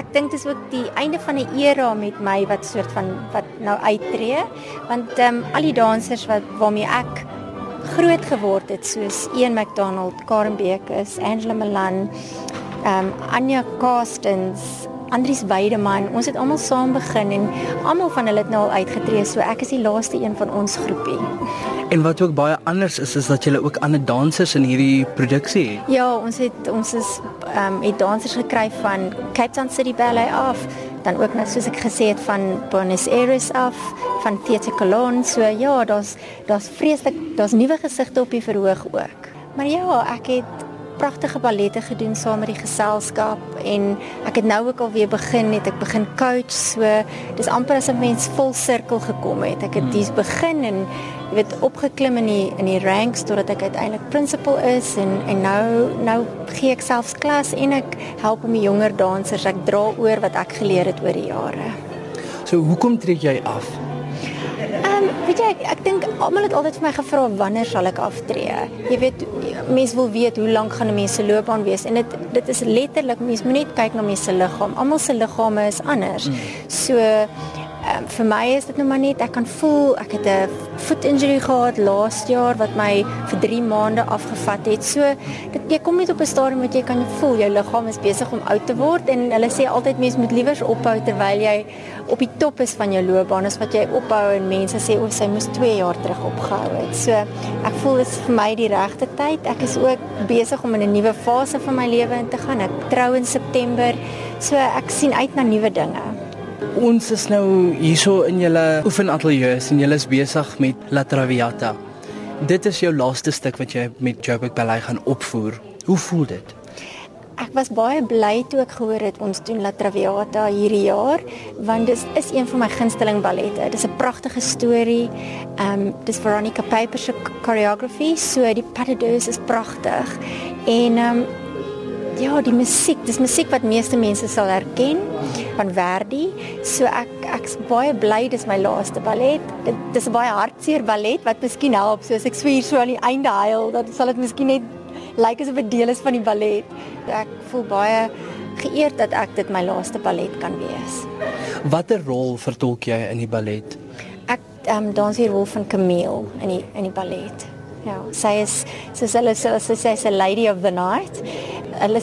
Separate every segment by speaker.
Speaker 1: ek dink dis ook die einde van 'n era met my wat soort van wat nou uittreë want ehm um, al die dansers wat waarmee ek groot geword het soos Ian McDonald, Karen Bekus, Angela Milan, ehm um, Anya Castens, Andries Weideman, ons het almal saam begin en almal van hulle het nou al uitgetree, so ek is die laaste een van ons groepie.
Speaker 2: En wat ook baie anders is is dat jy ook ander dansers in hierdie produksie het.
Speaker 1: Ja, ons het ons is ehm um, het dansers gekry van Cape Town City Ballet af, dan ook net soos ek gesê het van Buenos Aires af, van Theater Cologne. So ja, daar's daar's vreeslik, daar's nuwe gesigte op die verhoog ook. Maar ja, ek het pragtige ballette gedoen saam met die geselskap en ek het nou ook al weer begin het ek begin coach so dis amper as 'n mens vol sirkel gekom het. Ek het hmm. dis begin en jy weet opgeklim in die in die ranks totdat ek uiteindelik principal is en en nou nou gee ek selfs klas en ek help om die jonger dansers. Ek dra oor wat ek geleer het oor die jare.
Speaker 2: So hoekom trek jy af
Speaker 1: weet jy ek, ek dink almal het altyd vir my gevra wanneer sal ek aftree. Jy weet mense wil weet hoe lank gaan 'n mens se loopbaan wees en dit dit is letterlik mens moet net kyk na mense se liggaam. Almal se liggame is anders. Mm. So um, vir my is dit nou maar net ek kan voel ek het 'n foot injury gehad laas jaar wat my vir 3 maande afgevat het. So dit jy kom net op 'n stadium wat jy kan voel jou liggaam is besig om oud te word en hulle sê altyd mens moet liewer ophou terwyl jy op die top is van jou loopbaan as wat jy ophou en mense sê o, sy moes 2 jaar terug opgehou het. So ek voel dit is vir my die regte tyd. Ek is ook besig om in 'n nuwe fase van my lewe in te gaan. Ek trou in September. So ek sien uit na nuwe dinge.
Speaker 2: Ons is nou hierso in julle oefenateljee en julle is besig met La Traviata. Dit is jou laaste stuk wat jy met Joburg Ballet gaan opvoer. Hoe voel dit?
Speaker 1: Ek was baie bly toe ek gehoor het ons doen La Traviata hierdie jaar want dit is een van my gunsteling ballette. Dit is 'n pragtige storie. Ehm um, dis Veronica Piper se choreography, so die pas de deux is pragtig. En ehm um, ja, die musiek, dis musiek wat meeste mense sal herken van Verdi. So ek ek's baie bly dis my laaste ballet. Dit dis 'n baie hartseer ballet wat miskien help soos ek swier so aan die einde huil, dat sal dit miskien net lyk like asof dit deel is van die ballet. Ek voel baie geëerd dat ek dit my laaste ballet kan wees.
Speaker 2: Watter rol vertolk jy in die ballet?
Speaker 1: Ek ehm um, dans hier rol van Camille in die in die ballet. Ja, sy is soos hulle sê sy sê 'n lady of the night. Hulle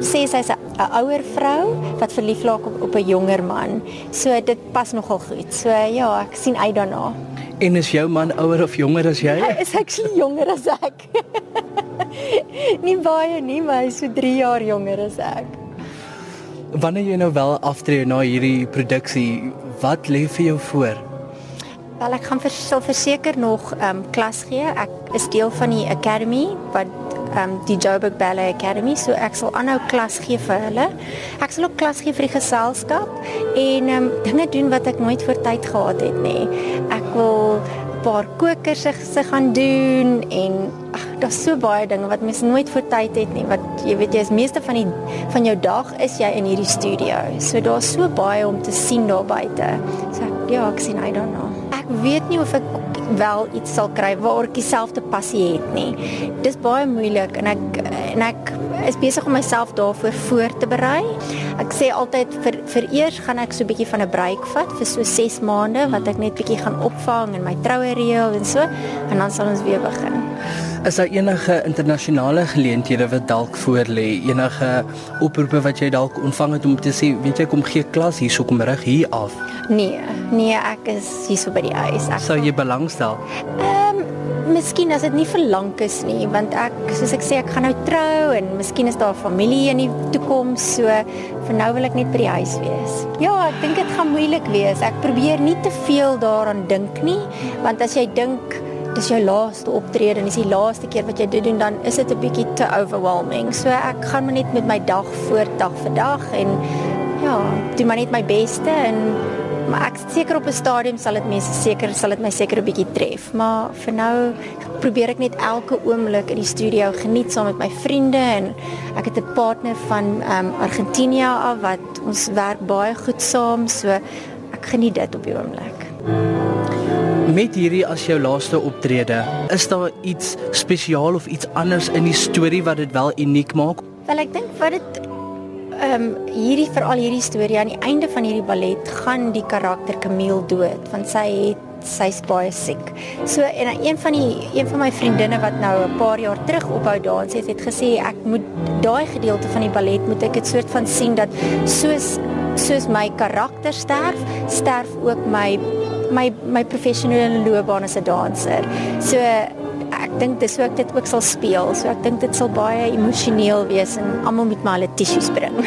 Speaker 1: sê sy's 'n ouer vrou wat verlief raak op, op 'n jonger man. So dit pas nogal goed. So ja, ek sien uit daarna.
Speaker 2: En is jou man ouer of jonger as jy?
Speaker 1: Hy is actually jonger as ek. nie baie nie, maar hy is so 3 jaar jonger as ek.
Speaker 2: Wanneer jy nou wel aftree na hierdie produksie, wat lê vir jou voor?
Speaker 1: Wel ek gaan vir verseker nog ehm um, klas gee. Ek is deel van die academy wat ehm um, die Joburg Ballet Academy, so ek sal aanhou klas gee vir hulle. Ek sal ook klas gee vir die geselskap en ehm um, dinge doen wat ek nooit voor tyd gehad het nie. Ek wil 'n paar kokers se gaan doen en ag daar's so baie dinge wat mens nooit voor tyd het nie. Wat jy weet jy is meeste van die van jou dag is jy in hierdie studio. So daar's so baie om te sien daar buite. So ek, ja, ek sien I don't know weet nie of ek wel iets sal kry waar ek dieselfde passie het nie. Dis baie moeilik en ek en ek is besig om myself daarvoor voor te berei. Ek sê altyd vir vir eers gaan ek so 'n bietjie van 'n break vat vir so 6 maande wat ek net bietjie gaan opvang en my troue reël en so en dan sal ons weer begin.
Speaker 2: Is daar enige internasionale geleenthede wat dalk voor lê? Enige oproepe wat jy dalk ontvang het om te sê, weet jy, kom gee klas hierso kom rig hier af?
Speaker 1: Nee, nee, ek is hierso by die huis.
Speaker 2: Ek sou jy belangstel?
Speaker 1: Um, miskien as dit nie vir lank is nie, want ek soos ek sê, ek gaan nou trou en miskien is daar familie in die toekoms, so vir nou wil ek net by die huis wees. Ja, ek dink dit gaan moeilik wees. Ek probeer nie te veel daaraan dink nie, want as jy dink dis jou laaste optrede en dis die laaste keer wat jy dit doen dan is dit 'n bietjie te overwhelming. So ek gaan maar net met my dag voort dag vir dag en ja, doen maar net my beste en maar ek seker op 'n stadium sal dit mense seker sal dit my seker 'n bietjie tref, maar vir nou probeer ek net elke oomblik in die studio geniet saam met my vriende en ek het 'n partner van ehm um, Argentinië af wat ons werk baie goed saam, so ek geniet dit op die oomblik.
Speaker 2: Met hierdie as jou laaste optrede, is daar iets spesiaal of iets anders in die storie wat dit wel uniek maak?
Speaker 1: Wel ek dink wat dit ehm um, hierdie veral hierdie storie aan die einde van hierdie ballet gaan die karakter Camille dood want sy het sy's baie siek. So en een van die een van my vriendinne wat nou 'n paar jaar terug ophou dans het, het gesê ek moet daai gedeelte van die ballet moet ek dit soort van sien dat soos soos my karakter sterf, sterf ook my my my professionele loopbaan as 'n danser. So ek dink dis hoe ek dit ook sal speel. So ek dink dit sal baie emosioneel wees en almal moet maar hulle tissues bring.